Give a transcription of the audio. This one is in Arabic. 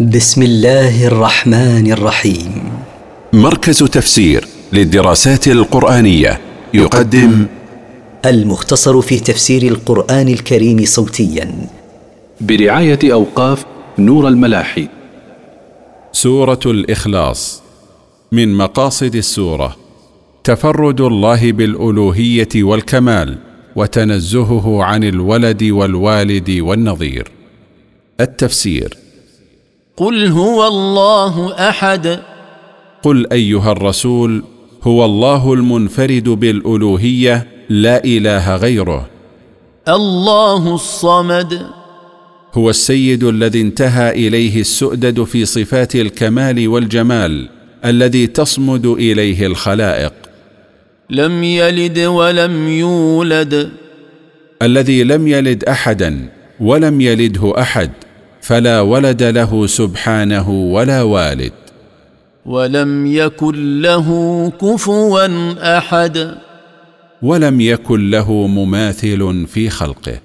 بسم الله الرحمن الرحيم. مركز تفسير للدراسات القرآنية يقدم المختصر في تفسير القرآن الكريم صوتيا. برعاية أوقاف نور الملاحي. سورة الإخلاص. من مقاصد السورة تفرد الله بالألوهية والكمال وتنزهه عن الولد والوالد والنظير. التفسير قل هو الله أحد. قل أيها الرسول هو الله المنفرد بالألوهية لا إله غيره. الله الصمد. هو السيد الذي انتهى إليه السؤدد في صفات الكمال والجمال الذي تصمد إليه الخلائق. لم يلد ولم يولد. الذي لم يلد احدا ولم يلده أحد. فلا ولد له سبحانه ولا والد. ولم يكن له كفوا أحد. ولم يكن له مماثل في خلقه.